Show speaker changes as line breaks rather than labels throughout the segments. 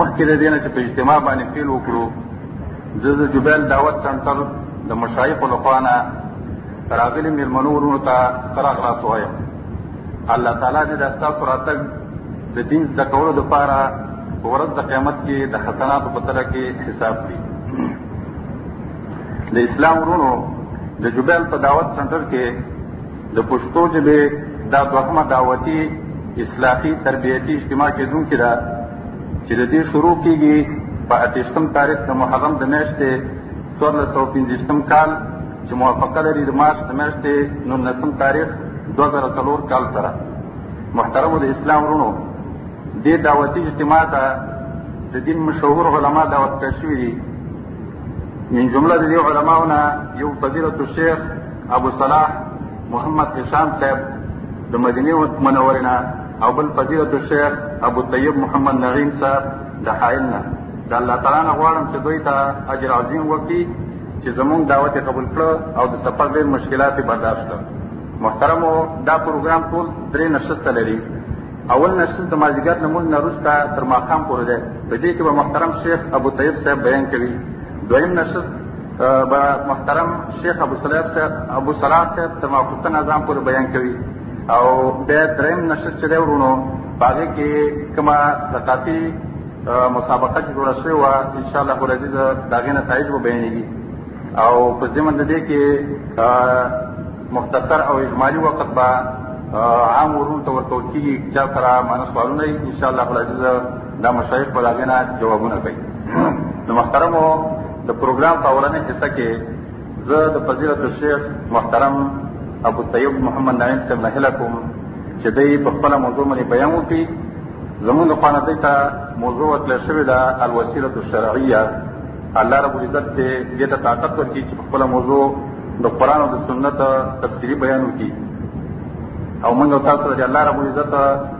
مخکې د دې نه چې په اجتماع باندې پیل وکړو زه د جبیل دعوت سنټر د مشایخو لخوا نه راغلي مېلمنو وروڼو ته ښه راغلاست وایم الله تعالی دې د ستاسو راتګ د دین زده کولو دپاره په ورځ د قیامت کې د حسناتو په تله کې حساب کړي د اسلام وروڼو د جبیل په دعوت سنټر کې د پښتو ژبې دا دوهمه دعوتي اصلاحي تربیتي اجتماع کېدونکې ده چې د دې شروع کېږي په اتېشتم تاریخ د محرم د میاشتې څوارلس سوه پنځویشتم کال چې موافقه لري د مارچ د میاشتې نولسم تاریخ دوه زره څلور کال سره محترمو د اسلام وروڼو دې دعوتي اجتماع ته د دین مشهور علما دعوت کړی شوي دي من جمله د دې علماو نه یو فضیلة الشیخ ابو صلاح محمد هشام صاحب د مدینه منورې نه او بل فضیلت الشیخ ابو طیب محمد نعیم صاحب د حائل نه د الله تعالی نه غواړم چې دوی ته اجر عظیم وکړي چې زمونږ دعوت یې قبول کړه او د سفر ډېر مشکلات یې برداشت کړه محترمو دا پروګرام ټول درې نشسته لري اول نشست د مازدیګر نه مونږ نه وروسته تر ماښام پورې دی په دې کې به محترم شیخ ابو طیب صاحب بیان کوي دویم نشست به محترم شیخ ابو صلاح صاحب ابو صلاح صاحب تر ماخوستن اذان پورې بیان کوي او بیا دریم نشست چې دی ورونو په هغې کې کومه ثقافي مسابقه چې جوړه شوې وه انشاءالله العزیز د هغې نتایج به بیانېږي او په ضمن د دې کې مختصر او اجمالي وخت به عام ورونو ته ورکول کېږي چا سره معنه سوالونه انشاءالله العزیز دا مشایخ په دغه نه جوابونه کوي نو محترمو د پروګرام په اورنې حصہ کې زه د فضیلت الشیخ محترم ابو طیب محمد نعیم صاحب نه هله کوم چې دوی په خپل موضوع باندې بیان وکړي زمونږ په اړه دوی ته موضوع ورکړل شوې ده الوسیله الشرعیه الله رب العزت دې دې ته طاقت ورکړي چې خپل موضوع د قران او د سنت تفسیری بیان وکړي او موږ تاسو ته الله رب العزت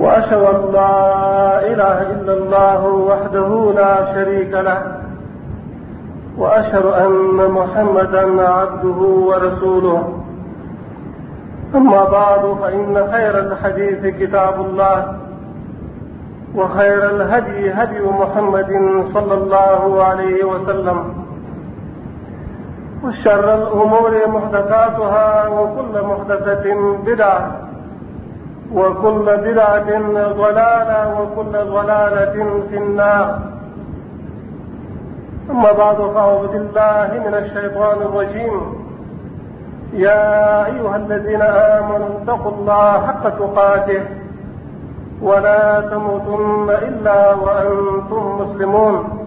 وأشهد أن لا إله إلا الله وحده لا شريك له وأشهد أن محمدا عبده ورسوله أما بعد فإن خير الحديث كتاب الله وخير الهدي هدي محمد صلى الله عليه وسلم وشر الأمور محدثاتها وكل محدثة بدعة وكل بدعة ضلالة وكل ضلالة في النار أما بعد فأعوذ بالله من الشيطان الرجيم يا أيها الذين آمنوا اتقوا الله حق تقاته ولا تموتن إلا وأنتم مسلمون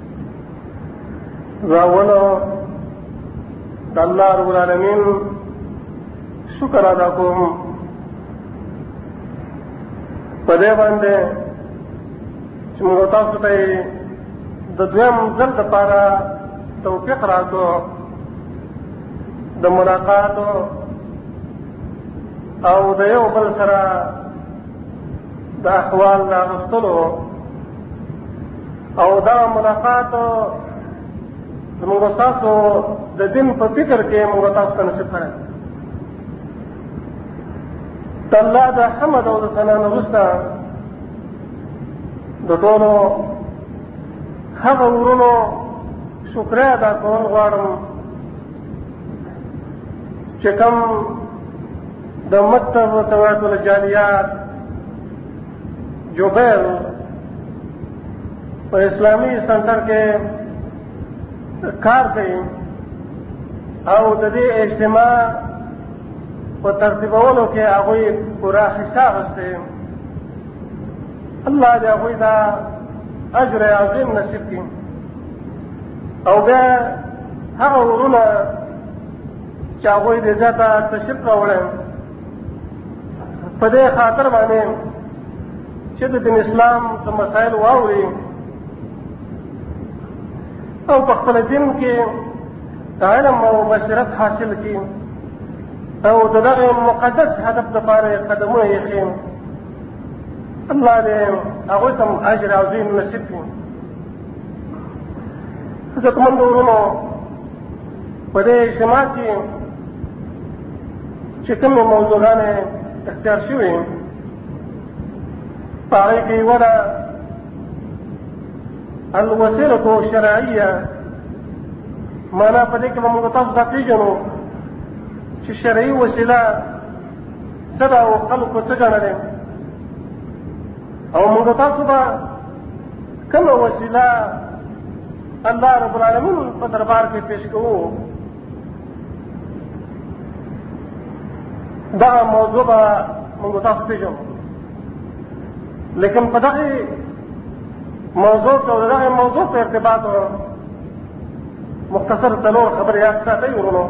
راولو د الله رب العالمین شکر ادا کوم په دې باندې چې موږ تاسو ته د دویم ځل لپاره توفیق راکړو د ملاقات او د یو بل سره د احوال د اخیستلو او دا ملاقات زموږ تاسو د دین په فکر کې موږ تاسو ته نصیب کړی د الله د حمد او د ثنا نه وروسته د ټولو هغه ورونو شکریا ادا کول غواړم چې کوم د مکتب و تواس ول جالیات جوبیر په اسلامي سنټر کې کار کوي او د دې اجتماع په ترتیبولو کې هغوی پوره حصه اخیستې الله دې هغوی ته اجر عظیم نصیب کړي او بیا هغه ورونه چې هغوی دې ځای ته تشریف راوړی په دې خاطر باندې چې د دین اسلام څه مسایل واوري او په خپل دین کې علم او بصیرت حاصل کړي او د دغه مقدس هدف لپاره قدمونه یې خیم الله دې هغوی ته اجر عظیم نصیب کړي عزتمندو وروڼو په دې اجتماع کې چې کومې موضوعګانې اختیار شوې په هغې کې یوه ده الوسیلة شرعیه معنا په دې کې به موږ تاسو ته پېژنو چې شرعي وسیله څه ده او خلکو څه ګڼه دی او موږ تاسو به کومه وسیله الله رب العالمین په دربار کې پیش کوو دا موضوع به موږ تاسو پیژنو لیکن په دغه موضوع کې دغه موضوع په ارتباط مختصر څلور خبرې یاد ساتئ ورونو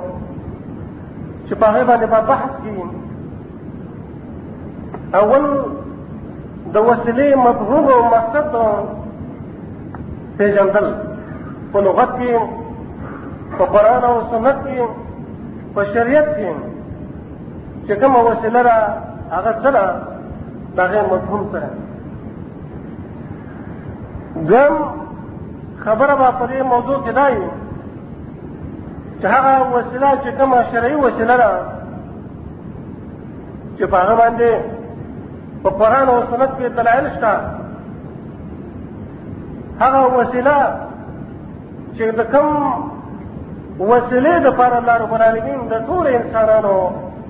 چې په هغه باندې به بحث کیږي اول د وسیلې مفهوم او مقصد پیژندل په لغت کې په قرآن او سنت کې په شریعت کې چې کومه وسیله ده هغه څه ده د هغې مفهوم څه ده دویم خبره به په دې موضوع کې دا وي چې هغه وسیله چې کومه شرعي وسیله ده چې په هغه باندې په قرآن او سنت کې دلایل شته هغه وسیله چې د کوم وسیلې د پر الله رب العالمین د ټول انسانانو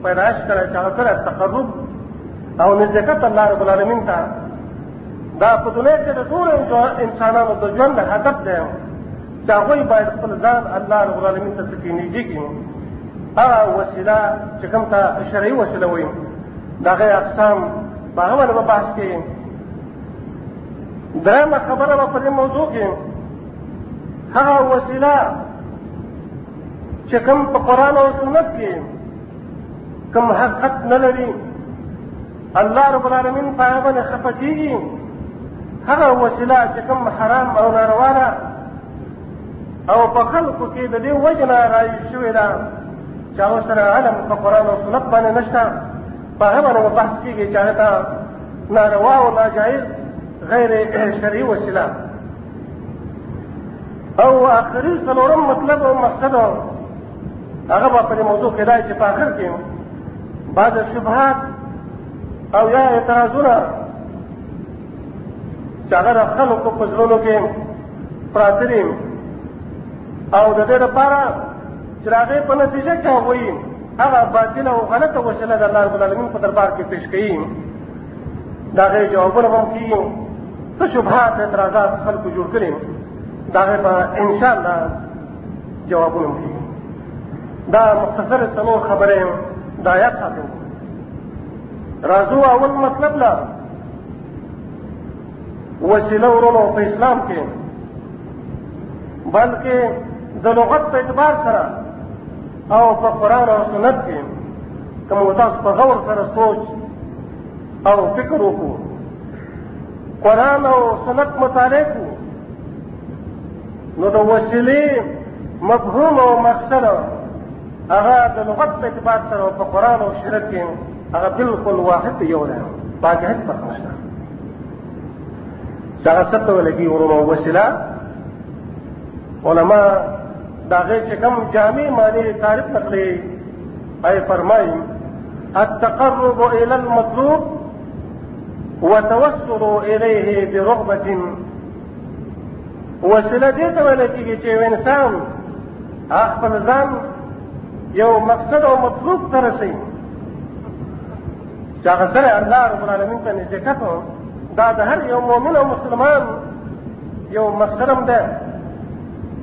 پیدائش کړه چې هغه سره تقرب او نزدېکت الله رب العالمین ته دا په دنیا کې د ټول انسانانو د ژوند هدف دی چې هغوی باید خپل ځان الله رب العالمین ته څه نږدې کړي هغه وسیله چې کوم ته شرعي وسیله وایي د هغې اقسام په هغه بحث کې درېمه خبره به په دې موضوع کې هغه وسیله چې کوم په قرآن او سنت کې کوم حقیقت نه لري الله رب العالمین په هغه باندې خفه کېږي هغه وسیله چې کوم حرام او ناروا ده او په خلکو کې د دې وجه نه رایې شوې ده چې هغه سره علم په قرآن او سنت باندې نشته په هغه باندې به بحث کېږي چې هغه ته ناروا او ناجائز غیر شرعي وسیله او آخري څلورم مطلب او مقصد هغه به په موضوع کې دی چې په آخر کې بعض شبهات او یا اعتراضونه چې هغه د خلکو په زړونو کې پراته دي او د دې لپاره چې د هغې په نتیجه کې هغوی هغه باطله او غلطه وسیله د الله رب العالمین په دربار کې پیش کړي دا غي جوابونه هم کیږي څه شبهات اعتراضات خلکو جوړ کړي دا غي په ان شاء الله جوابونه هم کیږي دا مختصر سمو خبره دا یا خاطر راځو اول مطلب لا وسیله ورونو په اسلام کې بلکې د لغت په اعتبار سره او په قرآن او سنت کې که موږ تاسو په غور سره سوچ او فکر وکړو قرآن او سنت مطالعه کړو نو د وسیلې مفهوم او مقصد هغه د لغت په اعتبار سره په قرآن او سنت کې هغه بالکل واحد یو دی باقي هیڅ فرق نشته دغه څه ته ویل کېږي وروره وسیله علما دا غي چې کوم جامع معنی تعریف نکړي اي فرمای التقرب الى المطلوب وتوسل اليه برغبه وسیله دې ته ویل کېږي چې انسان خپل ځان یو مقصد او مطلوب ته رسي چې هغه سره الله رب العالمین ته نزدېکت دا د هر یو مؤمن او مسلمان یو مسلم ده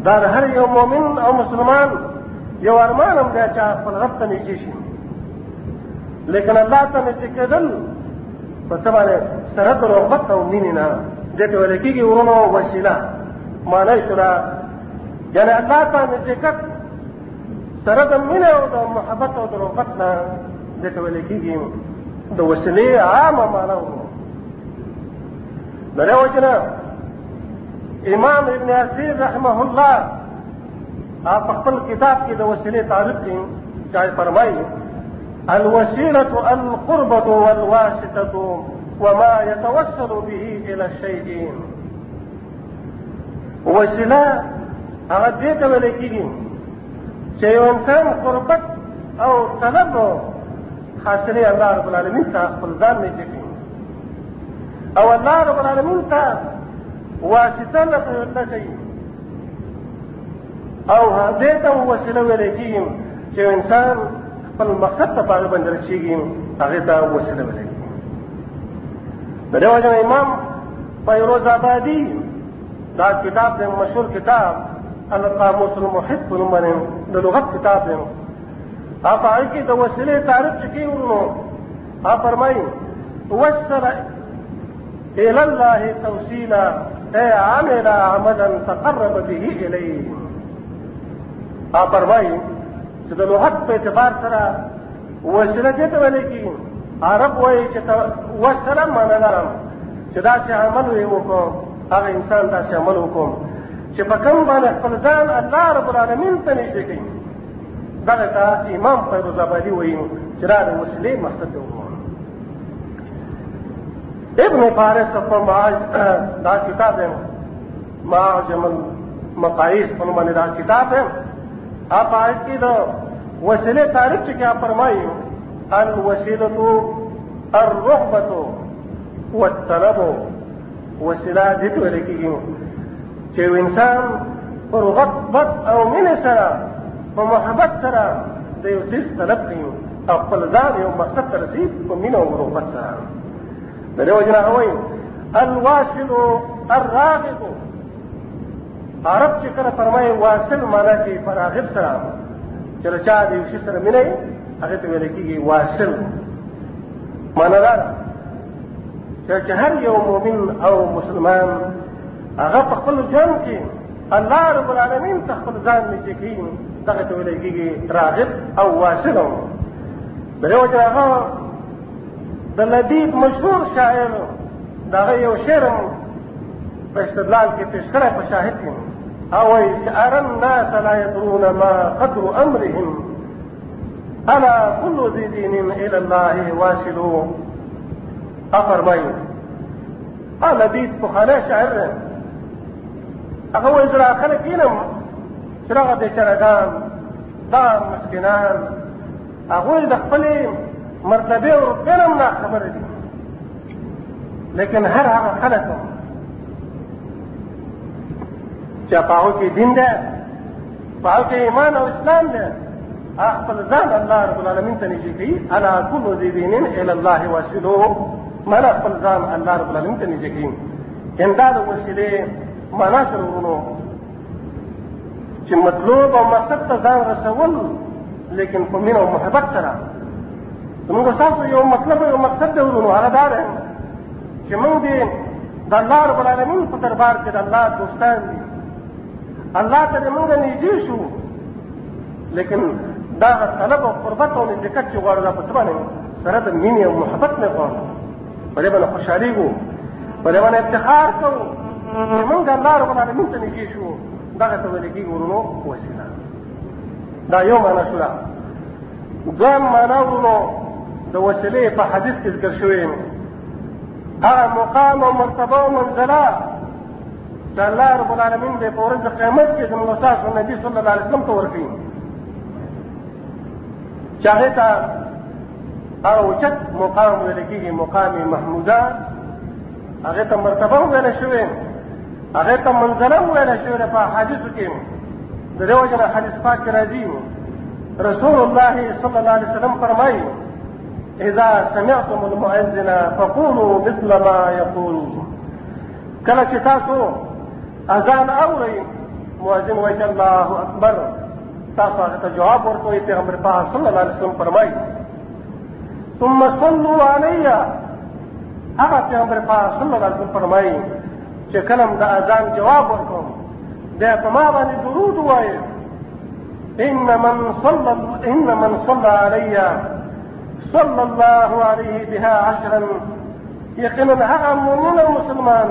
دا د هر یو مؤمن او مسلمان یو ارمان هم دی چې خپل رب ته نږدې شي لیکن الله ته نږدې کېدل په څه باندې سره د رغبت او مینې نه دې ته ویل کېږي ورونو وسیله معنی یې سره یعنی الله ته نږدې کېد سره د مینې او د محبت او د رغبت نه دې ته ویل کېږي د وسیلې عامه معنی ورونو دغه وجنه امام ابن عثیر رحمه الله آپ خپل کتاب کې د وسیلې تعریف کوي چې فرمایي الوسيلة القربة والواسطة وما يتوسل به إلى الشيء وسيلة هغه دې ته ویل کېږي چې یو انسان قربت او طلب حاصلې الله رب العالمین ته خپل ځان نږدې کوي او الله رب العالمین ته واسطه نه پرېوته کوي او دې ته وسیله ویل کېږي چې انسان خپل مقصد ته پاره باندې رسېږي هغه ته وسیله ویل کېږي د دې وجه امام فیروز آبادی دا کتاب د مشهور کتاب القاموس المحب په نوم باندې د لغت کتاب دی هغه کې د وسیلې تعریف چې کوي ورونو هغه فرمایي وسر الى الله توسيلا اي عمل عملا تقرب به اليه هغه فرمایي چې د لغت په اعتبار سره وسره دې ته ویل کېږي عرب وایي چې وسره معنا لرم چې داسې عمل یې وکړو هغه انسان داسې عمل وکړو چې په کوم باندې خپل ځان الله رب العالمین ته نږدې کوي دغه ته امام فیروز آبادي وایي چې دا د وسیلې مقصد دی ابن فارس په معاج دا کتاب دی معاجم المقایس په نوم دا کتاب دی اپ آیت کې دا وسیلې تعریف چې کیا فرمایي الوسیلۃ الرغبۃ والطلب وسیله دې ته ویل کېږي چې یو انسان په رغبت او مینې سره په محبت سره د یو څیز طلب کوي او خپل ځان یو مقصد ته رسي په مینه او رغبت سره د دې وجه نه وایي الواصل الراغب عرب چې کله فرمایي واصل معنا کې پر راغب سره چې له چا د یو شي سره مینه هغه ته ویل کېږي واصل معنا دا چې هر یو مؤمن او مسلمان هغه په خپل ځان کې الله رب العالمین ته خپل ځان نږدې کوي دغه ته ویل کېږي راغب او واصل و د یو چې هغه د لبیب مشهور شاعر د هغه یو شعر په استدلال کې پېښ کړی په شاهد کې او وایي چې ارى الناس لا يدرون ما قدر امرهم الا كل ذي دين الى الله واشلو افرمایو انا دې په خانه شاعر نه هغه وایي چې خلک کینم چې هغه د چرګان دا مسکینان هغه د خپل مرتبه او کرم نه خبر دي لیکن هر هغه خلک چې په هغه کې دین ده فهلك إيمان أو إسلام ده أخبر ذات الله رب العالمين تنجيكي أنا كل ذي دين إلى الله وسلوه من أخبر ذات الله رب العالمين تنجيكي إن داد وسلي ما ناشر ورنو چې مطلوب او مقصد ته ځان رسول لیکن په مینه او محبت سره زموږ تاسو یو مطلب او مقصد دی ورونو هغه دا دی چې موږ دې د الله رب العالمین په دربار کې د الله دوستان دي الله ته دې مونږ نږدې شو لیکن دا طلب او قربت او نزدېکت چې غواړو دا په څه باندې سره د مینې او محبت نه غواړو په دې باندې خوشحالېږو په دې باندې افتخار کوو چې مونږ الله رب العالمین ته نږدې شو دغه ته ویل کېږي ورونو وسیله دا یو معنا شوله دویم معنا ورونو د وسیلې په حدیث کې ذکر شوی هغه مقام او مرتبه او منزله چې الله رب العالمین به په ورځ د قیامت کې زموږ تاسو نبی صلی الله علیه وسلم ته ورکړي چې هغه ته هغه اوچت مقام ویل کېږي مقام محموده هغه ته مرتبه ویل شوې هغه ته منزله ویل شوې په حدیثو کې د دې وجه نه حدیث پاک کې راځي رسول الله صلی الله علیه وسلم فرمایي اذا سمعتم المؤذن فقولوا مثل ما يقول کله چې تاسو اذان اورئ مؤذن وایي الله اکبر تاسو هغه ته جواب ورکوئ پیغمبر پاک صلی الله علیه وسلم فرمایي ثم صلوا علی هغه پیغمبر پاک صلی الله علیه وسلم فرمایي چې کله د اذان جواب ورکوم بیا په ما باندې درود وایي ان من صلى ان من صلى علي صلى الله عليه بها عشرا یقینا هغه مؤمن او مسلمان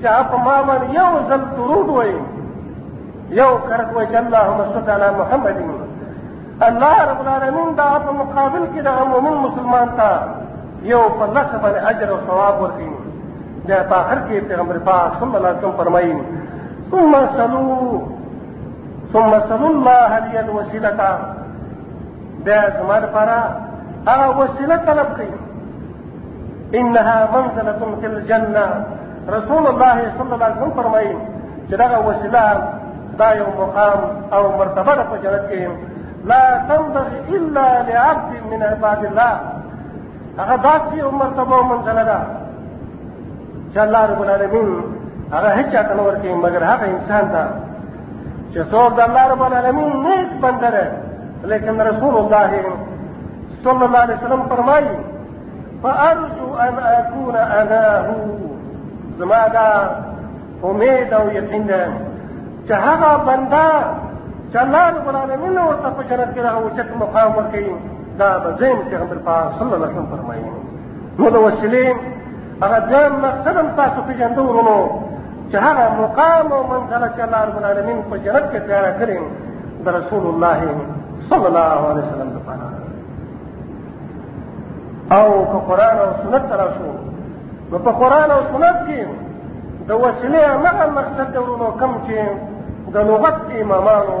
چې په ما باندې یو ځل درود وایي یو کرت وایي چې اللهم صل علی محمد الله رب العالمین دا په مقابل کې د مؤمن مسلمان ته یو په لس باندې اجر او ثواب ورکړي بیا په آخر کې پیغمبر پاک صلی الله علیه وسلم فرمایي ثم صلوا ثم صلوا الله لي الوسيله بیا زما لپاره هغه وسیله طلب کړئ انها منزله في الجنه رسول الله صلی الله علیه وسلم فرمایي چې دغه وسیله دا یو مقام او مرتبه ده په جنت کې لا تنبغي الا لعبد من عباد الله هغه داسې یو مرتبه او منزله ده چې الله رب العالمین هغه هیڅ چا ته نه ورکوي مګر هغه انسان ته چې څوک د الله رب العالمین نیک بنده دی لیکن رسول الله صلی الله علیه وسلم فرمایي فارجو ان اكون اناه زما دا امید او یقین ده چې هغه بنده چې الله رب العالمین ورته په جنت کې راوچت مقام ورکوي دا به زم پیغمبر پاک صلی الله علیه وسلم فرمایي نو د وسیلې هغه دویم مقصد هم تاسو پېژندو ورونو چې هغه مقام او منزله چې الله رب العالمین په جنت کې تیاره کړې د رسول الله صلی الله علیه وسلم لپاره او که قرآن او سنت ته راشو نو په قرآن او سنت کې د وسیلې هغه مقصد دی ورونو کوم چې د لغت امامانو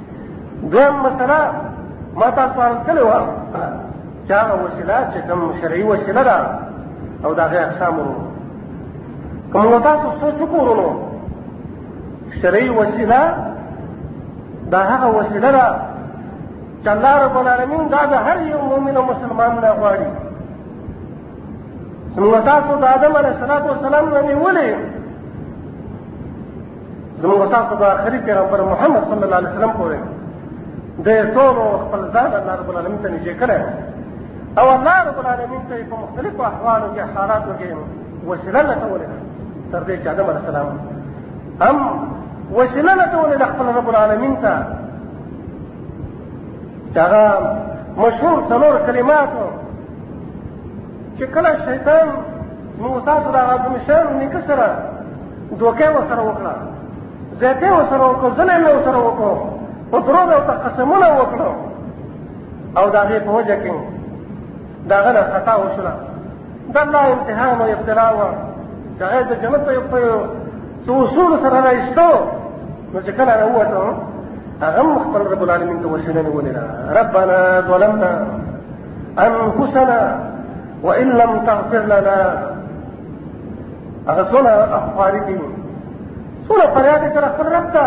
دویم مسله ما تاسو عرض کړې وه چې هغه وسیله چې کوم شرعي وسیله ده او د هغې اقسام ورو که موږ تاسو سوچ وکړو نو شرعي وسیله دا هغه وسیله ده چې الله رب العالمین دا د هر یو مؤمن او مسلمان نه غواړي نو تاسو د آدم علیه السلام نه نیولې زموږ استاد په آخري پیغمبر محمد صلی الله علیه وسلم پورې د ټولو خپل ځان الله رب العالمین ته نږدې کړی او الله رب العالمین ته په مختلفو احوالو کې حالاتو کې وسیله لټولې ده تر دې چې آدم علیه السلام هم وسیله لټولې ده خپل رب العالمین ته چې هغه مشهور څلور کلماتو چې کله شیطان موسی سره د آدم شان نیکه سره دوکه وسره وکړه زیاته وسره وکړه ځنه نه وسره وکړه په درو او تقسمونه وکړه او دا غي په وجه کې دا غنه خطا وشوه دا الله امتحان او ابتلا و دا غي د جنت په یو څو اصول سره راځتو نو چې کله راوته هغه خپل رب العالمین ته وسیله نه ونیره ربنا ظلمنا انفسنا وان لم تغفر لنا هغه څونه اخباري دي څونه فریاد یې سره خپل رب ته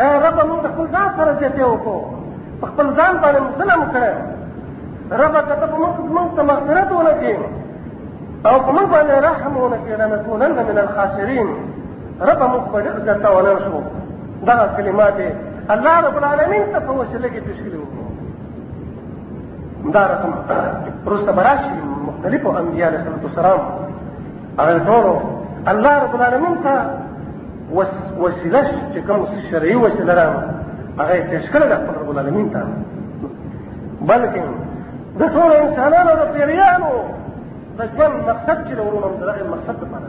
اے رب موږ د خپل ځان سره زیاتی وکړو په خپل ځان باندې موږ ظلم کړی رب که ته په موږ موږ ته مغفرت ونه کړې او په موږ باندې رحم ونه کړې لنکونن من الخاسرین رب موږ په ډېر زیاته ونه شو دغه کلمات الله رب العالمین ته په وسیله کې تشکیل وکړو دا رقم روسته براشي مختلفو انبیاء علیه السلام هغه ټول الله رب العالمین ته وسیله چې کوم شرعي وسیله را هغه پیش کړل د رب العالمین ته بلکې د ټول انسانانو د پیریانو د ژوند مقصد چې ورونو دغه مقصد لپاره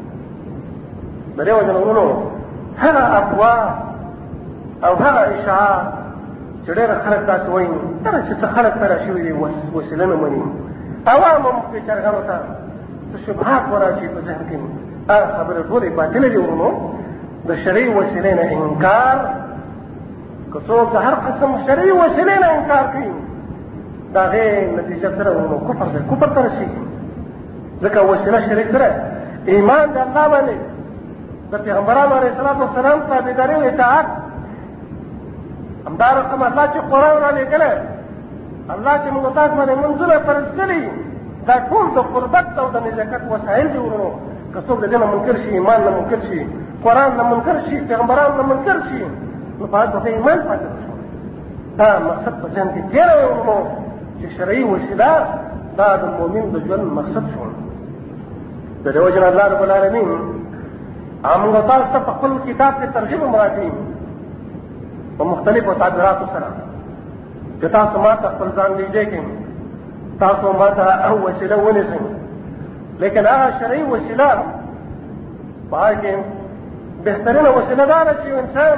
بده وجه ورونو هغه اقوا او هغه اشاعه چې ډېر خلک تاسو وایي تر چې څه خلک تر شوي دي وسیله نه مني عوام هم په چرګانو ته څه شبهات وراشي په ذهن کې هغه خبره ټولې باطله دي ورونو د شرعي وسیلې نه انکار که څوک د هر قسم شرعي وسیلې نه انکار کوي د هغې نتیجه سره ورونو کفر دی کفر ته رسېږي ځکه وسیله شریک سره ایمان د الله باندې د پیغمبرانو علیه السلام والسلام تابعداري او اطاعت همدا رقم الله چې قرآن را لېږلی الله چې موږ تاسو باندې منځونه فرض کړي دا ټول د قربت او د نزاکت وسایل دي ورونو که څوک د دې نه منکر شي ایمان نه منکر شي قرآن نه منکر شي پیغمبران نه منکر شي نو په هغه ایمان پاتې شي دا مقصد په ځان کې تیر ورو چې شرعي وسیله دا د مؤمن د ژوند مقصد شو د دې وجه الله رب العالمین امر تاسو ته په خپل کتاب کې ترجمه مراجعه په مختلفو تعبیراتو سره چې تاسو ما ته خپل ځان لیدې کې تاسو ما ته او وسیله ونیسئ لیکن هغه شرعي وسیله پای کې بهترینه وسیله دا ده چې انسان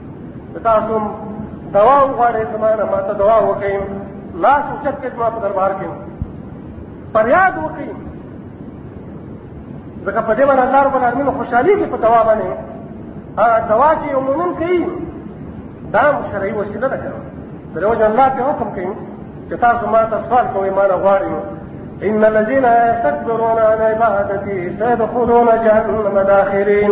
تاسو دوا وغواړئ زما نه ما ته دوا وکړئ لاس اوچت کړئ زما په دربار کې فریاد وکړئ ځکه په دې باندې الله رب العالمین خوشحالي کې په دوا باندې هغه دوا چې یو مؤمن کوي دا شرعي وسیله ده کنه پر وجه الله په حکم کوي چې تاسو ما ته سوال کوئ ما نه غواړئ إن الذين يستكبرون عن عبادتي سيدخلون جهنم داخرين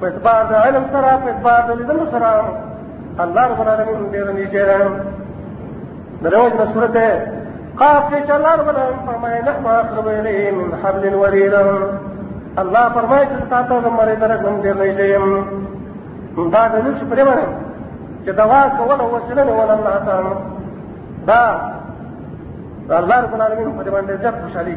په اعتبار د علم سره په اعتبار د لیدلو سره الله رب العالمین ډېر نږدې دی د روج نه صورت قاف کې چې الله رب العالمین فرمایي نحو اقرب الیه من حبل الورید الله فرمایي چې تاسو د مری درک هم ډېر نږدې یم دا د نش پرې باندې چې دوا کوله وسیله نه ولا الله تعالی دا الله رب العالمین په دې باندې ځکه خوشالي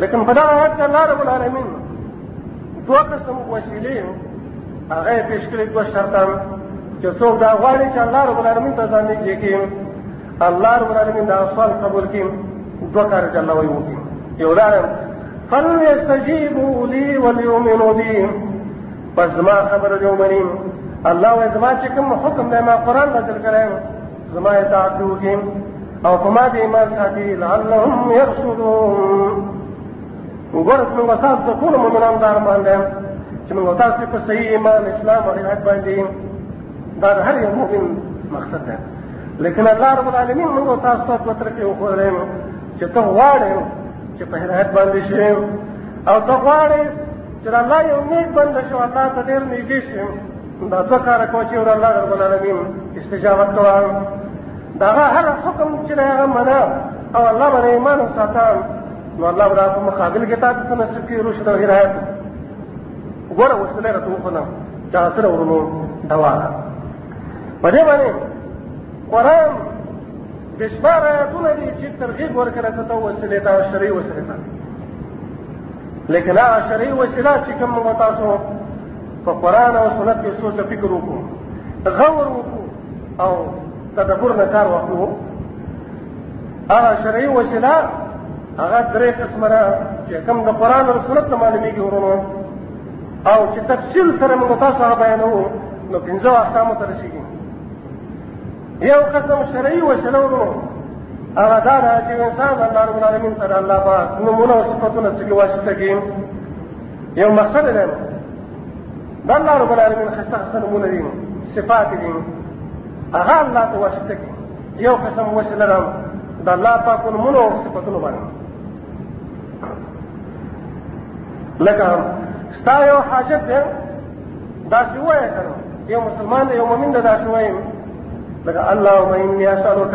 لیکن په دا آیات کې الله رب العالمین دوه قسم وسیلې هغه یې پیش کړې دوه شرطه چې څوک دا غواړي چې الله رب العالمین ته ځان نږدې کړي الله رب العالمین دا سوال قبول کړي دوه کار چې الله وایي وکړي یو دا فليستجيبوا لي وليؤمنوا بي پس ما خبر جو منیم الله و ازما چې کوم حکم دی ما قران نازل کړم زما اطاعت وکړي او په ما د ایمان ساتي لعلهم يرشدون وګوره چې موږ تاسو د ټولو مؤمنانو دار باندې چې موږ تاسو په صحیح ایمان اسلام او هدایت باندې دا هر یو مؤمن مقصد ده لیکن الله رب العالمین موږ تاسو ته پتر کې وخورم چې ته غواړې چې په هدایت باندې شې او ته غواړې چې الله یو نیک بنده شو الله ته ډېر نږدې شې دا څه کار کوي چې الله رب العالمین استجابت کوي دا هر حکم چې هغه منا او الله باندې ایمان ساتان نو الله برا په مقابل کې تاسو سره نصیب کی رشد او هدایت ګوره وسله راته خو نه دا سره ورونو دوا په دې باندې قران بشمار آیاتونه دي چې ترغیب ورکړه ته تو وسیله دا شرعي وسیله ده لیکن هغه شرعي وسیله چې کوم تاسو په قرآن او سنت کې سوچ فکر وکړو غور وکړو او تدبر نه کار واخلو هغه شرعي وسیله هغه درې قسمه ده چې کوم د قرآن او سنت نه معلومېږي ورونو او چې تفصیل سره موږ تاسو هغه بیانوو نو پنځو اقسامو ته رسېږي یو قسم شرعي وسیله ورونو هغه دا ده چې انسان الله رب العالمین ته الله پاک نمونه او صفتونه څخه واسطه کوي یو مقصد دی د الله رب العالمین خسته خسته نمونه دي صفات دي هغه الله ته واسطه کوي یو قسم وسیله ده د الله پاک نمونه او صفاتونه باندې لکه ستا یو حاجت دی داسې وایه که یو مسلمان دی یو مؤمن دی داسې وایي لکه اللهم اني اسالک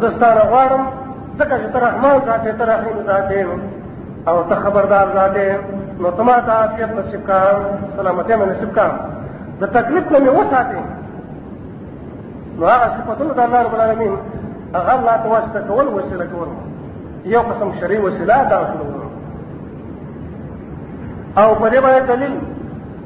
زه ستاره غواړم ځکه چې ته رحمان ذات ته رحیم ذات او ته خبردار ذات نو ته ما ته عافیت نصیب کا سلامتیا مې نصیب کا د تکلیف نه مې وساتې نو هغه صفتونه د الله رب العالمین هغه الله ته واسطه کول وسیله کول یو قسم شرعي وسیله دا شروع او په دې باندې دلیل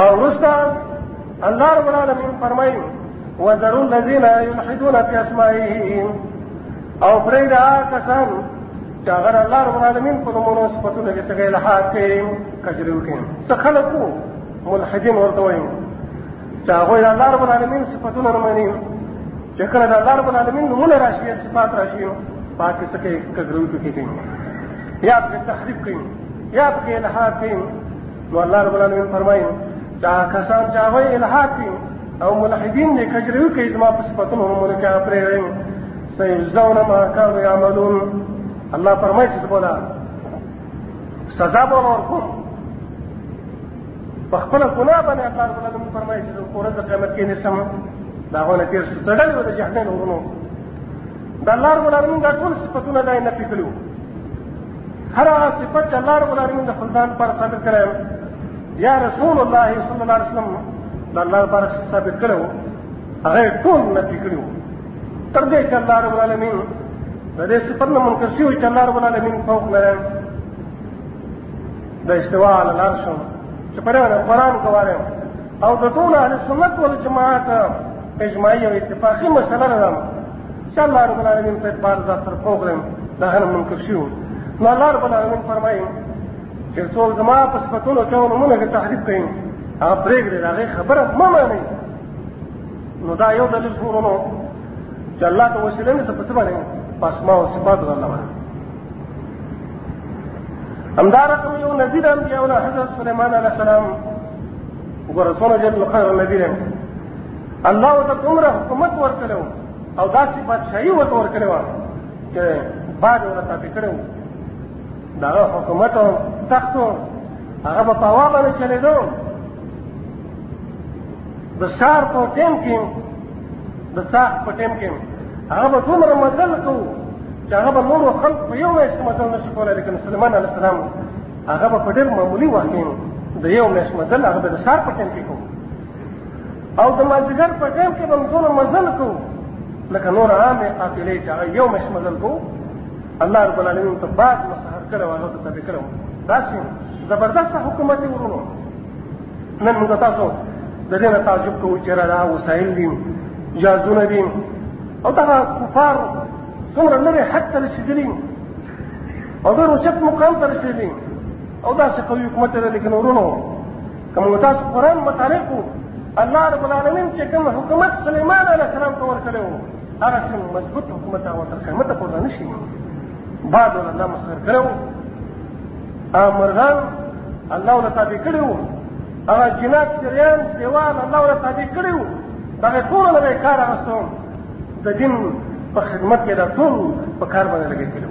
او رستا الله رب العالمین فرمایي وذروا الذين يلحدون في اسمائه او پرېدا کسان چې هغه الله رب العالمین په نومونو صفاتونو کې څنګه الحاد کوي کجري وکړي څه خلکو ملحدین ورته وایي چې هغه الله رب العالمین صفاتونه نه مني چې کله د الله رب العالمین نومونه راشي صفات راشي پاتې څه کوي کجري وکړي یا په تحریف کوي یا په الحاد کوي نو الله رب العالمین فرمایي دا کسان چې هغه الحاد دي او ملحدین دي کجریو کې زما په صفاتونو مونږ کې پرې سيجزون ما كانوا يعملون الله فرمایي چې بولا سزا به ورکوم په خپل ګناه باندې الله رب العالمین فرمایي چې ورځ قیامت کې نسم دا غونه تیر شو تړل و د جهنم ورونو د الله رب العالمین دا ټول صفاتونه دای نه پکلو هر هغه صفت چې الله رب العالمین د خپل ځان پر ثابت کړی یا رسول الله صلی الله علیه وسلم د الله پر ثابت کړو هغه ټول نفي کړو تر دې چې الله رب العالمین د دې صفت نه منکر شوی چې الله رب العالمین فوق نه د استوا علی العرش چې پر قرآن کوي او د ټول اهل سنت والجماعت اجماعي او اتفاقي مسله ده چې الله رب العالمین په اعتبار ذات سره پوغلم دا هر منکر شو نو الله رب العالمین فرمایي چې څوک زما په صفاتونو کې ونمونه کې تحریف کوي هغه پرېږدي د هغې خبره مه منئ نو دا یو دلیل شو ورونو چې الله ته وسیله نه څه په څه باندې په اسماء او صفاتو د الله باندې همدا رقم یو نذیر انبیاء حضرت سلیمان علیه السلام وګوره څونه جت خیر نبی له الله ته دومره حکومت ورکړو او داسې بادشاہي ورته ورکړو چې بعد ورته پکړو دا حکومت او تخت هغه په پاوا باندې چلیدو د سار په ټیم کې د ساخ په ټیم کې هغه به دومره مزل کوو چې هغه به نورو خلق په یو میاشت کې مزل نشي کولی لیکن سلیمان علیه السلام هغه به په ډېر معمولي وخت کې د یو میاشت مزل هغه به د سهار په ټایم کې کوو او د مازدیګر په ټایم کې به موږ دونه مزل کوو لکه نور عامې قافلې چې هغه یو میاشت مزل کوو الله رب العالمین ته بعد مسهر کړی و هغه ته تبې کړی و داسې زبردست حکومت یې ورونو نن موږ تاسو د دې نه تعجب کوو چې را وسایل دي جازونه دي او دغه کفار څومره لرې حق ته رسېدلي او ډېر اوچت مقام ته رسېدي او داسې قوي حکومت دی لیکن ورونو که موږ تاسو قرآن مطالع کړو الله رب العالمین چې کوم حکومت سلیمان علیه السلام ته ورکړی و هغه سم مضبوط حکومت هغه تر قیامت پورې نه شي بعد ول الله مسخر کړی و مرغان الله ولا تابع کړی و هغه جنات سریان دیوال الله ولا تابع کړی و دغه ټول له کار غوښتو د دین په خدمت کې دا ټول په کار باندې لګېدلی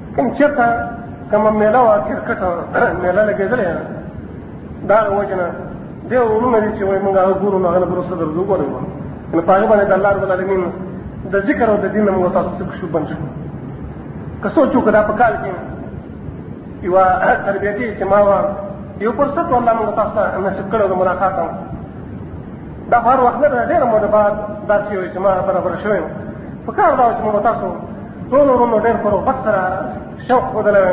کوم چېرته کومه میله وه کرکټ میله لګېدلې ده د هغه وجې نه دې وروڼه دي چې وایي موږ هغه ګورو نو هغه نه وروسته درځو وګورئ نو په هغه باندې د الله رب العالمین د ذکر او د دین نه موږ تاسو څه شو بند شو که سوچ وکړو دا په کال کې یوه تربیتي اجتماع وه یو فرصت والله موږ تاسو ته نصیب کړی د ملاقات دا هر وخت نه ډېر مو د بعد داسې وي چې ما برابر شوی په کار دا چې مو تاسو ټول ورونو ډېر پر وخت سره شوق ودلې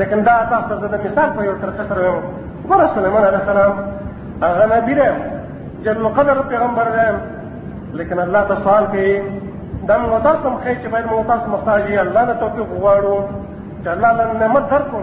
لیکن دا تاسو د مثال په یو طرف سره یو ګور سليمان عليه السلام هغه نبی دی جل قدر پیغمبر دی لیکن الله ته سوال کوي دا مو تاسو مخې چې باید مو تاسو محتاج یې الله له توفیق غواړو چې الله له نعمت درکړو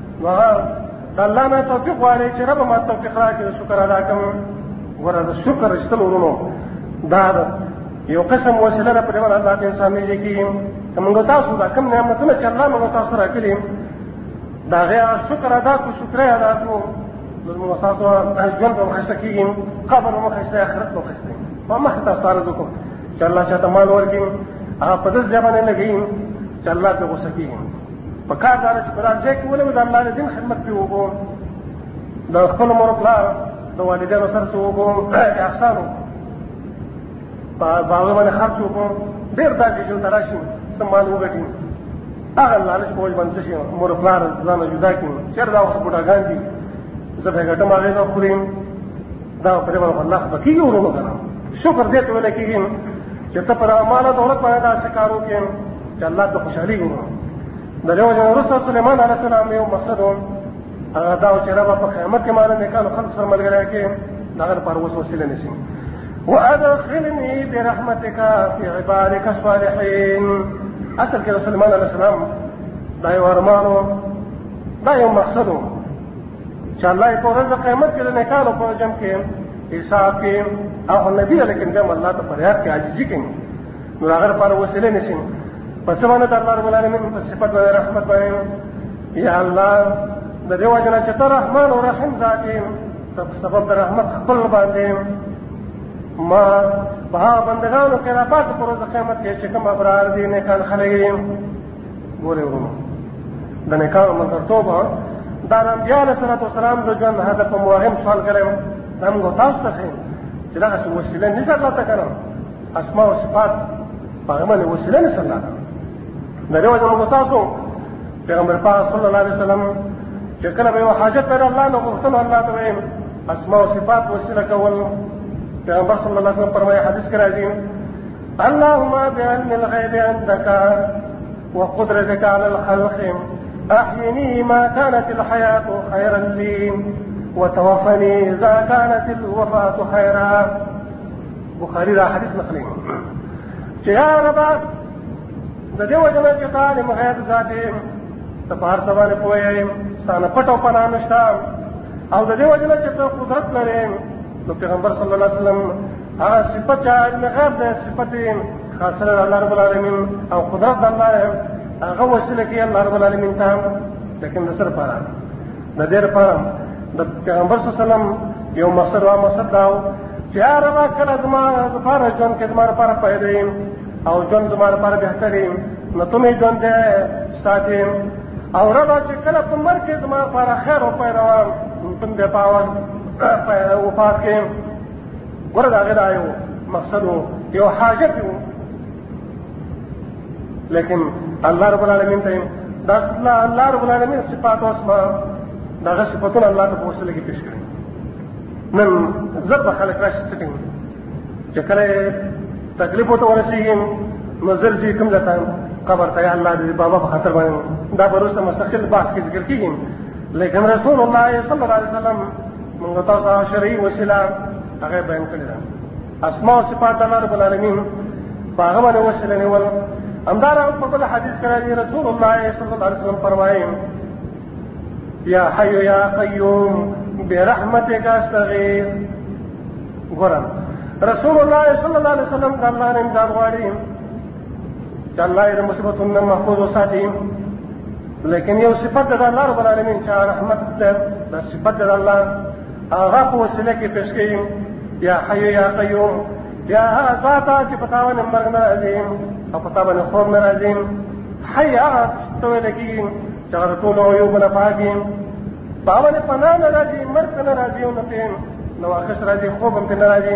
واه د الله نه توفیق غواړي چې رب ما توفیق راکړي شکر ادا کوم ګوره د شکر رښتل ورونو دا ده یو قسم وسیله ده په دې باندې الله ته انسان نه ځکي ته موږ تاسو دا کوم نعمتونه چې الله موږ تاسو راکړي دا غیا شکر ادا کو شکر ادا کو نو موږ تاسو ژوند په خسته کېږي قبر مو خسته آخرت مو خسته ما مخ تاسو عرض وکړ چې الله چاته مال ورکړي هغه په دې ځای باندې لګي چې الله په غوسه کېږي پکار دار چې قرآن ځای کې ولرو د الله د دین خدمت پرې وکړو د خپل مور پلار د والدینو سره څه وکړو احسان وکړو په هغه باندې خرچ وکړو ډېر داسې ژوند ته راشي څه مال وګټي هغه الله نه کوی باندې شي مور پلار ځان جدا کړي چېر دا وخت بوډاګان دي زه به ګټم هغه نه خورم دا په دې باندې الله په کیږي ورونو کنه شکر دې ته ولا کیږي چې ته پر امانه دونه په دا شکارو کې چې الله ته خوشحالي ګورو د یو جن رسول سليمان عليه السلام یو مقصد هغه دا چې رب په قیامت کې مال نه کانو خلق سره ملګری کې دا غره پر وسو وسیله نشي وادخلني برحمتك في عبادك الصالحين اصل کې سليمان عليه السلام دا یو ارمانو دا یو مقصدو چې الله یې په ورځ د قیامت کې د نیکانو په جمع کې حساب کې او نبی علیه کوم جمع الله ته فریاد کې عاجزي کوي نو هغه لپاره وسیله نشي په څه باندې د الله رب العالمین په صفت باندې رحمت باندې یا الله د دې وجه نه چې ته رحمان او رحیم ذات یې ته په سبب د رحمت خپل باندې ما په هغه بندګانو کې راپات پر ورځ قیامت کې چې کوم ابرار دي نه کان خلګي ګوره ورونو د نکاح منځرتوب دا د انبیا علیه صلات وسلام د ژوند هدف په مهم سوال کړی و دا موږ تاسو ته ښیم چې دغه څه وسیله نه سره لاته کړم اسماء او صفات په هغه باندې وسیله نه سره لاته د دې وجه موږ تاسو پیغمبر پاک صلی الله علیه وسلم چې کله به یو حاجت پر الله نو غوښتل الله ته وایي اسماء او صفات وسیله کول پیغمبر صلی الله علیه وسلم فرمایي حدیث کې راځي اللهم بعلم الغيب عندك وقدرتك على الخلق أحيني ما كانت الحياة خيرا لي وتوفني إذا كانت الوفاة خيرا بخاري را حديث نقلي چې یا رب د دې وجه نه چې تا د مغیب ذاتې ته په هر څه باندې پوه یې ستا نه پټ او پناه نشته او د دې وجه نه چې ته قدرت لرې نو پیغمبر صلی الله علیه وسلم هغه صفت چې هغه غیر د صفت خاصه د الله رب العالمین او قدرت د الله هغه وسیله کې الله رب العالمین ته لیکن د سر پاره د دې لپاره د پیغمبر صلی الله علیه وسلم یو مقصد او مقصد دا و چې هر ما کله زما لپاره جون کې زما لپاره پیدا یم او جون زما لپاره بهتر یم نو ته مې جون دې ساتم او ربا چې کله په مرګ کې زما لپاره خیر او پیدا و تم دې پاوه وفات کې ګوره دا غیر آیو مقصد و یو حاجت و لیکن الله رب العالمین ته دا الله رب العالمین صفات او اسماء دغه صفاتونه الله ته پوښتنه کې پیش کړي نن زر په خلک راشي څه کوي چې کله تکلیف وته ورسیږي نو زر زی کوم ځای قبر ته الله دې بابا په خاطر باندې دا پروسه مستقل باس کې ذکر کیږي لیکن رسول الله صلی الله علیه وسلم موږ تاسو ته شرعي وسیله هغه بیان کړی ده اسماء او صفات د الله رب العالمین په هغه باندې وسیله نیول همدارا په بل حدیث کې راځي رسول الله صلی الله علیه وسلم فرمایي یا حی یا قیوم برحمتک استغیث ګورم رسول الله صلی الله علیه وسلم د الله نه امداد غواړي چې الله یې د مصیبتونو محفوظ وساتي لیکن یو صفت د الله رب العالمین چې رحمت ده د صفت د الله هغه په وسیله کې پیش کړي یا حی یا قیوم یا ذات چې په تاوان مرګ نه راځي او په تاوان خوب نه راځي حی هغه څه ویل کېږي چې هغه ټول عیوب نه پاکي باور پناه نه راځي مرګ نه راځي او نه پېن نو اخس راځي خوب هم نه راځي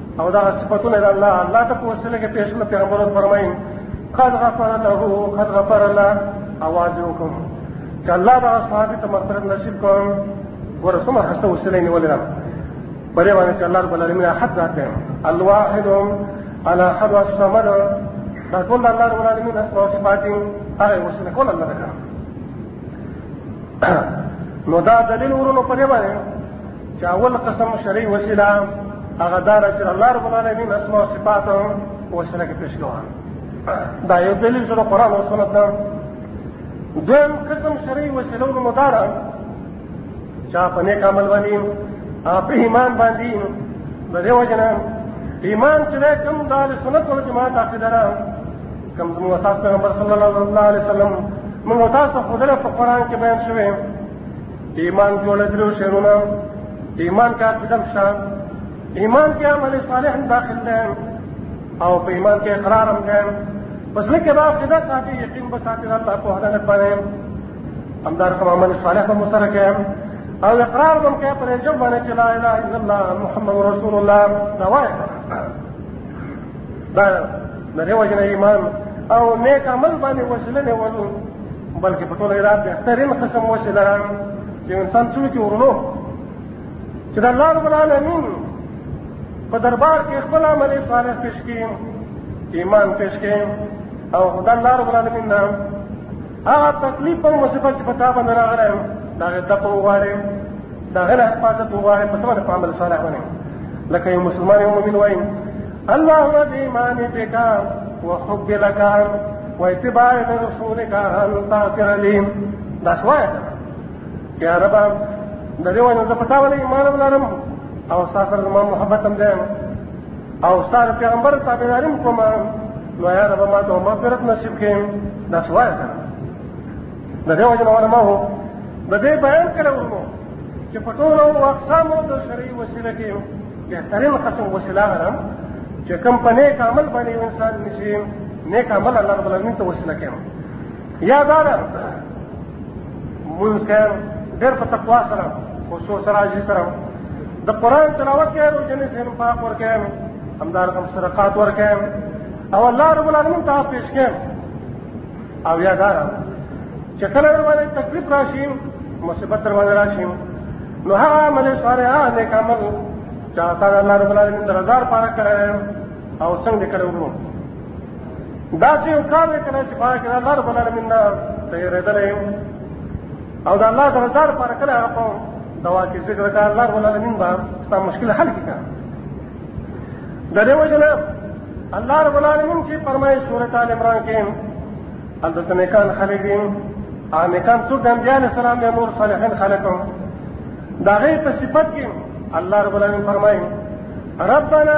او دا صفاتونه د الله الله ته په وسیله کې پیش کړل پیغمبران فرمایي قد غفر له قد غفر له اواز وکم چې الله دا صحابي ته مغفرت نصیب کوم ورسوم هسته وسیله نیولې ده په دې باندې چې الله رب العالمین احد ذات دی الواحد الاحد الصمد دا ټول الله رب العالمین اسماء او صفات هغه وسیله کول الله ده نو دا دلیل ورونو په دې باندې چې اول قسم شرعي وسیله هغه دا ده چې الله رب العالمین اسماء او صفات وسیله کې پیش کوه دا یو دلیل چې قرآن او سنت ده دویم قسم شرعي وسیله نو مداره چا په نیک عمل باندې په ایمان باندې د دې وجنه ایمان چې کوم د سنت او جماعت عقیده ده کوم موسی پیغمبر صلی الله علیه وسلم موږ تاسو خدای په قرآن کې بیان شوی ایمان کې ول درو شرونه ایمان کا قدم شان ایمان کې عمل صالح داخل ده او په ایمان کې اقرار هم ده پس لکه دا قدا ساتي یقین به ساتي الله په هغه نه پاره همدار کوم عمل صالح به مسره کوي او اقرار به کوي پر جمع باندې چې لا اله الا الله محمد رسول الله دا وایي دا د دې وجه نه ایمان او نیک عمل باندې وسیله نه ولو بلکې په ټول هرات بهترین قسم وسیله ده چې انسان څوک ورونو چې د الله رب العالمین په دربار کې خپل عمل صالح پیش کړي ایمان پیش کړي او خدای الله رب العالمین نه هغه تکلیف او مصیبت چې په تا باندې راغلی یم د هغې دفع وغواړې د هغې نه حفاظت وغواړې په څه باندې په عمل صالح باندې لکه یو مسلمان یو مؤمن وایي الله رب ایمان بک وحب لك واتباع رسولك ان تغفر لي دا شوایه یا رب د دې وجه زه په تا باندې ایمان لرم او ستا سره زما محبت هم دی او ستار پیغمبر تابعداریم کوم نو یا رب ما ته مغفرت نصیب کړي دا سوال ده د دې وجه نور ما هو د دې بیان کړو نو چې په ټولو اقسامو د شرعي وسیله کې بهترین قسم وسیله ده چې کم په نیک عمل باندې انسان نشي نیک عمل الله رب العالمین ته وسیله کوي یا دا ده مونږ خیر ډېر په تقوا سره او سو سره عاجزي سره د قرآن تلاوت کوي او جنې سره انفاق ورکوي همدا رقم صدقات ورکوي او الله رب العالمین ته پیش کوي او یا دا ده چې کله در باندې تکلیف راشي مصیبت در باندې راشي نو هغه عمل صالحه نیک عمل چاته الله رب العالمین درزار پاره کړی او څنګه کړو دا چې یو کار دی که نه چې په هغه کې د الله رب العالمین نه تېرېدلی او د الله د رضا لپاره کله هغه په دوا کې ذکر کړه الله رب العالمین به ستا مشکل حل کړي د دې وجه نه الله رب العالمین چې فرمایي سورۃ آل عمران کې البته نیکان خلک دي او نیکان څوک د انبیاء علیه السلام یا نور صالحین خلک دا غي په صفت کې الله رب العالمین فرمایي ربنا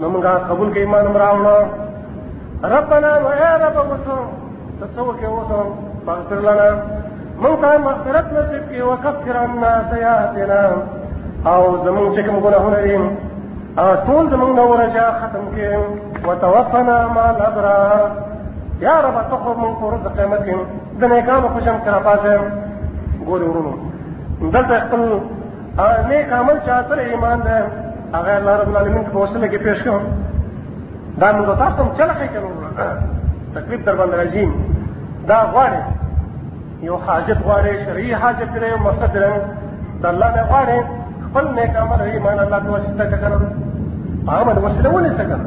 نمګه قبول کې ایمان راوړو ربنا و یا رب وسو تاسو کې وسو فاغفر لنا مونږ ته مغفرت نصیب کړي او کفر عنا سیئاتنا او زمونږ چې کوم ګناهونه دي ټول زمونږ نه ورجا ختم کړي وتوفنا مع الابرار یا رب ته خو مونږ پر رزق قیامت کې د نیکانو خوشم کرا پاسه ګورو ورونو دلته خپل نیک عمل چا سره ایمان ده هغه الله رب العالمین په وسیله کې پیش کوم دا موږ تاسو هم چل خې کړو تکلیف در باندې راځي دا غواړي یو حاجت غواړي شرعي حاجت لري یو مقصد لري دا الله نه غواړي خپل نیک عمل ایمان الله په وسیله کې کړو عمل وسیله ونه څه کړو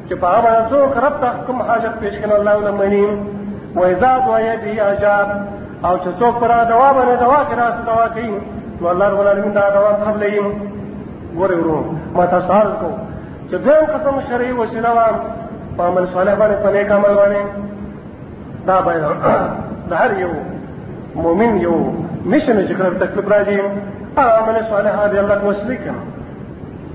چې په هغه باندې څوک رب ته کوم حاجت پیش کړي الله له منی و اذا دعا به اجاب او چې څوک پر دوا باندې دوا کرا دوا کوي نو الله رب العالمین دا دوا قبلې ګوره ورو ما تاسو عرض کو چې دیم قسم شرعي وسیله وا په عمل صالح باندې په نیک عمل باندې دا باید د هر یو مؤمن یو مشن چې کړه تکلیف راځي عمل صالح دی الله کوسلی کړه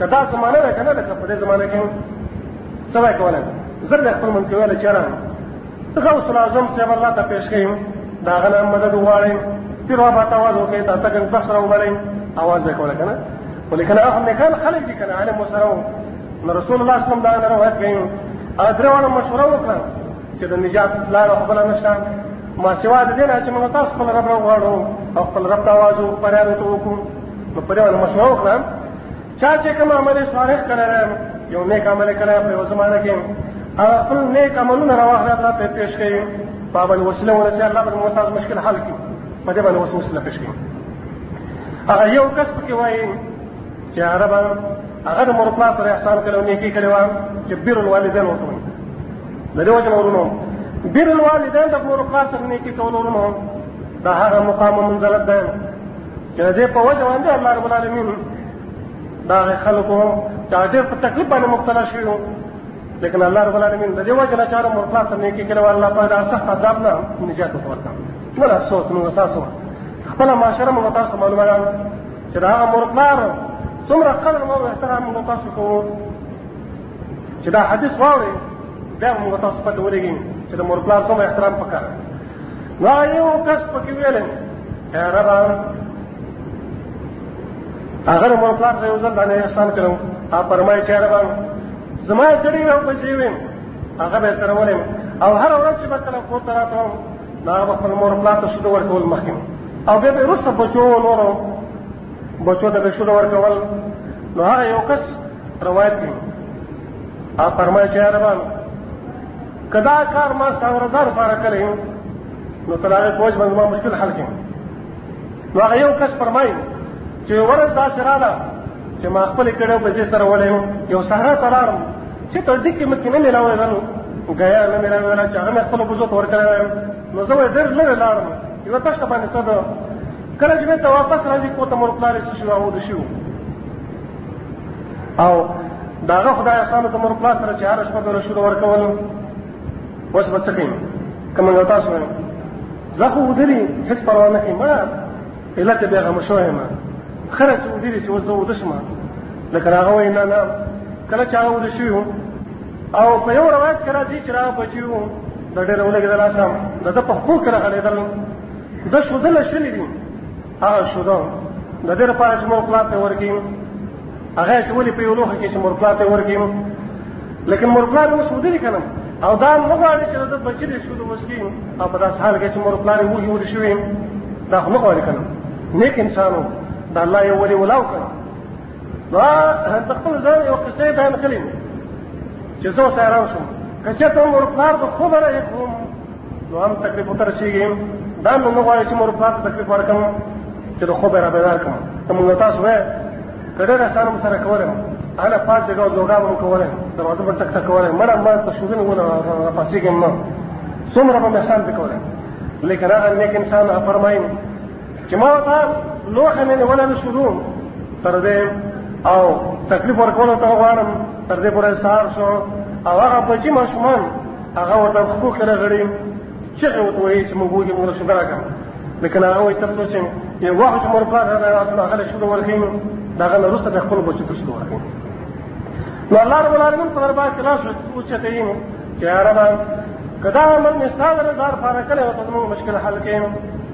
کدا زمانه ده کنه ده په دې زمانه کې سره کوله زر د خپل منځ ویل چران غوث الاعظم صاحب الله ته پیش کړم دا غنا مدد وغواړم پیر بابا ته وځو کې تا تکن بخره وبلې आवाज وکړه کنه ولیکن هغه هم نکال خلک دي کنه عالم وسره نو رسول الله صلی الله علیه وسلم دا روایت کوي ادرونه مشوره وکړه چې د نجات لار خپل نشه ما سوا د دې نه چې موږ تاسو خپل رب راغواړو او خپل رب ته आवाज وکړو پرې راته وکړو نو په دې باندې مشوره وکړه چا چې کوم عمل صالح کړی یو نیک عمل کړی په یو زمانه کې هغه خپل نیک عملونه راوخره الله ته پیش کړي په باندې وسیله ورسې الله به موږ تاسو مشکل حل کړي په دې باندې وسیله پیش کړي هغه یو کس پکې وایي چې عرب هغه د مور پلا سره احسان کړو نیکی کړو چې بیر الوالدین وته د دې وجه ورونو بیر الوالدین د مور پلا سره نیکی کول ورونو دا هغه مقام منزلت ده چې دې په وجه باندې الله رب العالمین دا خلکو دا ډېر په تکلیف باندې مبتلا شوي وو لیکن الله رب العالمین د دې وجه نه چارو مرتلا سره نیکی کړو الله په دا سخت عذاب نه نجات ورکړ نو افسوس نو اساسو خپل معاشره مو تاسو معلومه ده چې دا مرتلار څومره قدر او احترام مو تاسو کوو چې دا حدیث واوري بیا مو تاسو په دې ولګین چې د مرتلار څومره احترام پکاره نو یو کس پکې ویل ربا هغه مو پلار ته یو ځل باندې احسان کړو ا پرمای چې ربا زما کړي یو پسې ویم هغه به سره ولیم او هر ورځ چې بکره کو تر ته دا خپل مور پلار ته شته ورکول مخکې او به به رسته بچو نورو بچو ته به شته ورکول نو هغه یو کس روایت کوي ا پرمای چې ربا که دا کار ما ستا او رضا لپاره کړی نو تر هغې پوج به زما مشکل حل کړي نو هغه یو کس فرمایي چې ورځ داسې راغله چې ما خپلې کړې بجې سره ولی وم یو صحرا ته لاړم چې تر دې کې مې کې نه میلاوېدل ګیا نه میلاوېدل چې هغه مې خپلو بوزو ته ورکړی نو زه وایي ډېر لرې لاړم یوه تشه باندې څه ده کله چې بېرته واپس راځي کور ته مور پلار یې څه شي واوده شي او داغه خدای اسانو ته مور پلاس سره چې هر شپه به رشوت ورکولو اوس به څه کوي کوم یو تاسو وایي زه خو ودري هیڅ پروا نه کوي ما علت به غم شو یم خره چې ودري چې وځو ودشم لکه هغه وایي نه نه کله چې هغه ودشي او په یو روایت کې راځي چې را بچیو د ډېر ولګېدل اسم د د په خپل کړه غړېدل د شودل شلې دي هغه شوده د دې لپاره چې مور پلار ته ورګي هغه چې ولې په یو لوخه کې چې مور پلار ته ورګي لیکن مور پلار اوس ودی کنه او دا نه غواړي چې د بچی دې شوده وسکي او په داس حال کې چې مور پلار وو یو شوی دا خو نه غواړي کنه نیک انسانو دا الله یې ولې ولاو کنه ما د خپل ځان یو قصه بیان کړې چې زه اوس حیران شوم که چېرته مور پلار ته خو به راېږدم نو هم تکلیف ورته رسېږي دا مې نه غواړي چې مور پلار ته تکلیف ورکړم چې د خوبه را بیدار کړم ته مونږ تاسو وایي که ډېر اسانه مو سره کولی وم هله پاڅېږه او زوګا به مو کولی دروازه به ټک ټک کولی مړه ما ته شودنه ونه راپاڅېږم نه څومره به مې احسان پرې کولی لیکن هغه نیک انسان فرمایي چې ما ته لوخه مې ولا نه شروع تر دې او تکلیف ورکول ته غواړم تر دې پورې سار شو او هغه بچی ماشومان هغه ورته خو کړه غړي چې وته وایي چې موږ وګورو موږ شګرا کړو لیکن هغه وایي تاسو چې یو وخت مور په هغه راځو هغه شروع ورکین دا غل روسه د خپل بچی ته شروع ورکین نو الله رب العالمین په دربار کې لاس وچته یې چې عربان کدا من مثال رضا فارکله او تاسو مشکل حل کین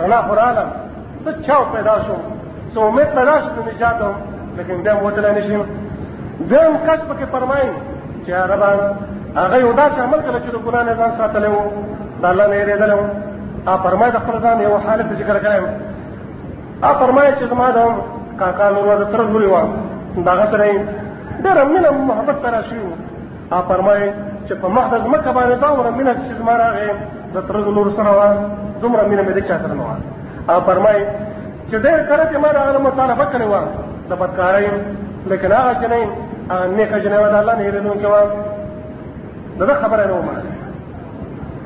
رڼا خو راغله څه چاو پیدا شو څه امید پیدا شو د نجات هم لیکن بیا هم وتلی نه شي دویم کس پکې فرمایي چې عربه هغه یو داسې عمل کړی چې د ګناه نه ځان ساتلی و د الله نه یېرېدلی و هغه فرمایي د خپل ځان یو حالت ذکر کړی و هغه فرمایي چې زما د کاکا لور د تره لورې وه د هغه سره یې ډېره مینه محبت پیدا شوي وو هغه فرمایي چې په مخ د ځمکه باندې دا وره مینه چې زما راغې د تر نور سره وه دومره مینه مې د چا سره نه وه هغه فرمایي چې ډېر کله چې ما د هغه مطالبه کړې وه د بدکارۍ لیکن هغه چې نه هغه نیکه چې نه وه د الله نه هېرېدونکې وه د ده خبره نه ومنله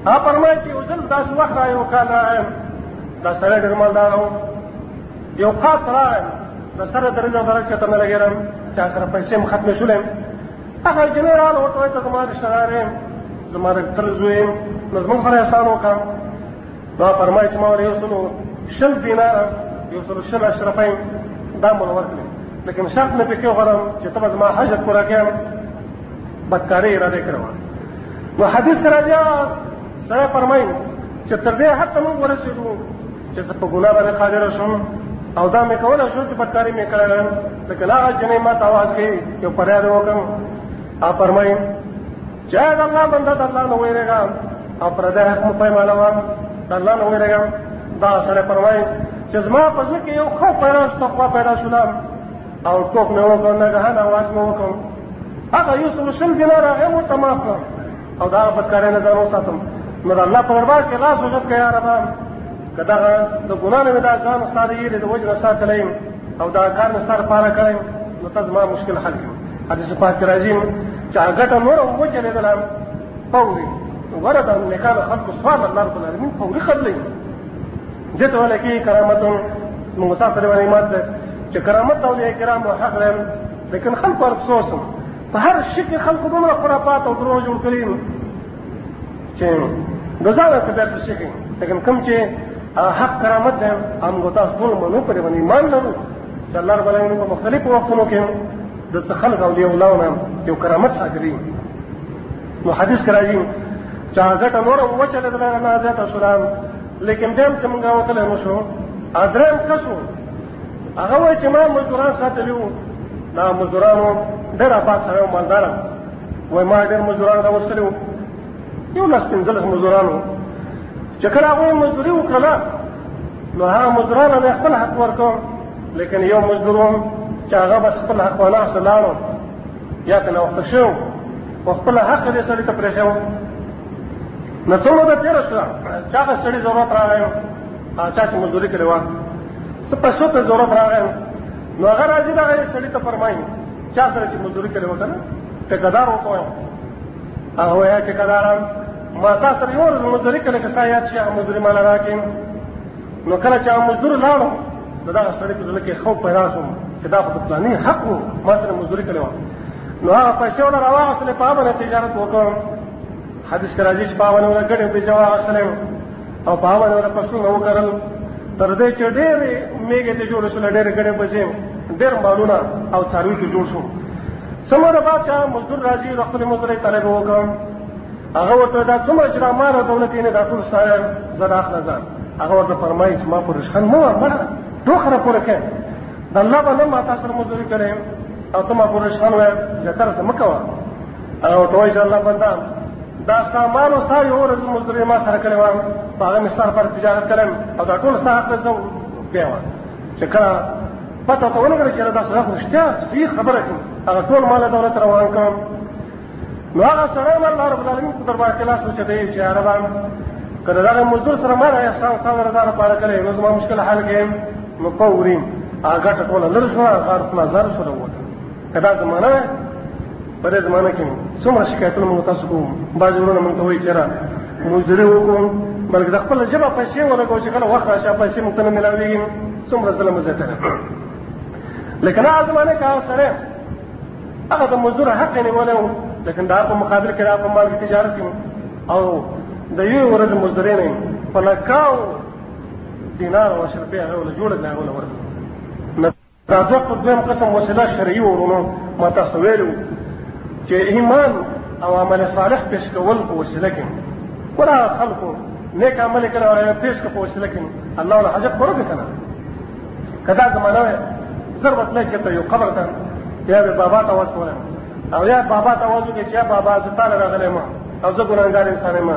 هغه فرمایي چې یو ځل داسې وخت را یو کال راغی دا سړی ډېر مالدار و یو خاص راغی د سره درځه درځه ته مې لګېرم چا سره پیسې هم ختمې شولې هغه جنې راغله ورته وایي ته زما رشتهدار یم زما د تره زوی یم نو زموږ سره احسان وکړه نو هغه فرمایي چې ما ورته یو سلو شل دیناره یو سلو شل اشرفۍ دا مو ورکړې لیکن شرط مې پکې وغواړم چې ته به زما حاجت پوره کړې بدکارۍ اراده کړې وه نو حدیث کې راځي سره فرمایي چې تر دې حد ته موږ ورسېدو چې زه په ګناه باندې قادر شوم او دا مې کوله شو چې بدکاري مې کړې ده د کلا جنې ما تواز کې یو پریاد وکم ا فرمایي چې دا الله بنده د الله نو ویریږه او پر دې حق مو پیمانه و د الله نو ویریږه دا سره فرمایي چې زما په ځکه یو خو پیدا شو خو پیدا شو او ټوک مې وکړ نه غهان اواز مې وکړ هغه یو څو شل دینار هغه مو تمام کړ او دا په کار نه درو ساتم نو دا الله په دربار کې لاس وجب کوي یا رب کدا د ګنا نه دا ځان استاد یې د وجه ساتلې او دا کار نه سره پاره کړم نو تاسو ما مشکل حل کړم حدیث پاک راځي چې هغه ته نور او وجه نه دلم فوري ورته نه کار خلق سبحان الله رب العالمین فوري خدلې دته ولکه کرامت نو مسافر ولې ماته چې کرامت او کرام حق لرم لیکن خلق ورپسوسم په هر شي کې خلکو دومره خرافات او دروغ جوړ کړي چې د ځانه څه بیا څه کوي لیکن کوم چې حق کرامت دی هغه تاسو ټول منو پرې باندې ایمان لرو چې الله رب العالمین په مختلفو وختونو کې د څه خلق او دی ولاونه یو کرامت ساتري نو حدیث کراځي چې هغه ته نور وچل درنه نه زیات شو لیکن دیم چې موږ وته له نو شو ادرم کسو هغه وایي چې ما مزدوران ساتلي وو دا مزدورانو ډېر آباد سړی و مالدار وایي ما ډېر مزدوران راوستلي وو یو لس پنځلس مزدوران وو چې کله هغوی مزدوري وکړله نو هغه مزدورانو مې خپل حق ورکړ لیکن یو مزدور وم چې هغه بس خپل حق ونه اخیسته لاړو یا ته ناوخته شو خو خپل حق دې سړي ته پرېښی وم نو څه موده تېره شوه چې هغه سړي ضرورت راغی چا چې مزدوري کړې وه څه پیسو ته ضرورت راغی نو هغه راځي دغه سړي ته فرمایي چا سره چې مزدوري کړې وه که نه ټکدار ورته وایم هغه وایه ټکداران ما تا سره یو ورځ مزدوري کړې که ستا یاد شي هغه مزدوري ما له راکړي نو کله چې هغه مزدور لاړو نو دغه سړي په زړه کې خوب پیدا شو چې دا خو د پلاني حق و ما سره مزدوري کړې وه نو هغه پیسې ولا راواغسلې په هغه تجارت وکړ حدیث کې راځي چې په هغه ورګړې پیسې واغسلې او په هغه ډول پښتون وکړل تر دې چې ډېر میګه ته جوړ شول ډېر ګړې بځې ډېر مالونه او څاروي ته جوړ شو څومره بادشاہ مزدور راځي د خپل مزدوري طلب وکړ هغه ورته دا څومره چې مار دولت نه داخل سره زړه اخلا ځان هغه ورته فرمایي چې ما پر شخن مو مړه دوخره پوره کړ د الله باندې ما تاسو مزدوري کړې او ته ما پر شخن وې زه تر سم کوه او ته وایې الله بنده دا سامان او ستا یو ورځ مزدوري ما سره کړې وه په هغه مې ستا لپاره تجارت کړم او دا ټول ستا حق دی زه بیا وه چې کله پته ته ونه کړه چې دا سره رښتیا صحیح خبره کوي هغه ټول مال دولت روان کړم نو هغه سره الله رب العالمین په دربار کې لاس وچتې چې عربان کله دا مزدور سره ما راځه ستا ستا رضا لپاره کړې نو زما مشکل حل کړم نو پوریم هغه ټول لرسو هغه خلاص زر سره وکړ دا زمانہ په دې زمانہ کې څومره شکایتونه موږ تاسو کوم بعض ورونه موږ ته وایي چې را مزدوري وکړو بلکې د خپل جبه پیسې ولګو چې کله وخت راشه پیسې موږ ته نه ملاويږي څومره ظلم زه کړم لکه دا زمانه کا سره هغه د مزدور حق نه ولو لکه دا په مقابل کې را په مال تجارت کې او د یو ورځ مزدوري نه په لکاو دینار او شرپې هغه له جوړه ځای ولا ورته راځه په دویم قسم وسیله شرعي ورونو ما تاسو ویلو چې ایمان او عمل صالح پیش کول په وسیله کې ورا خلکو نیک عمل کړه او پیش کړه په وسیله کې الله له حاجت پوره کنه کدا زمانه ضرورت نه چې ته یو قبر ته یا به بابا ته واس کوله او یا بابا ته واس کې چې بابا زه تعالی راغلی ما او زه ګناګار انسان ما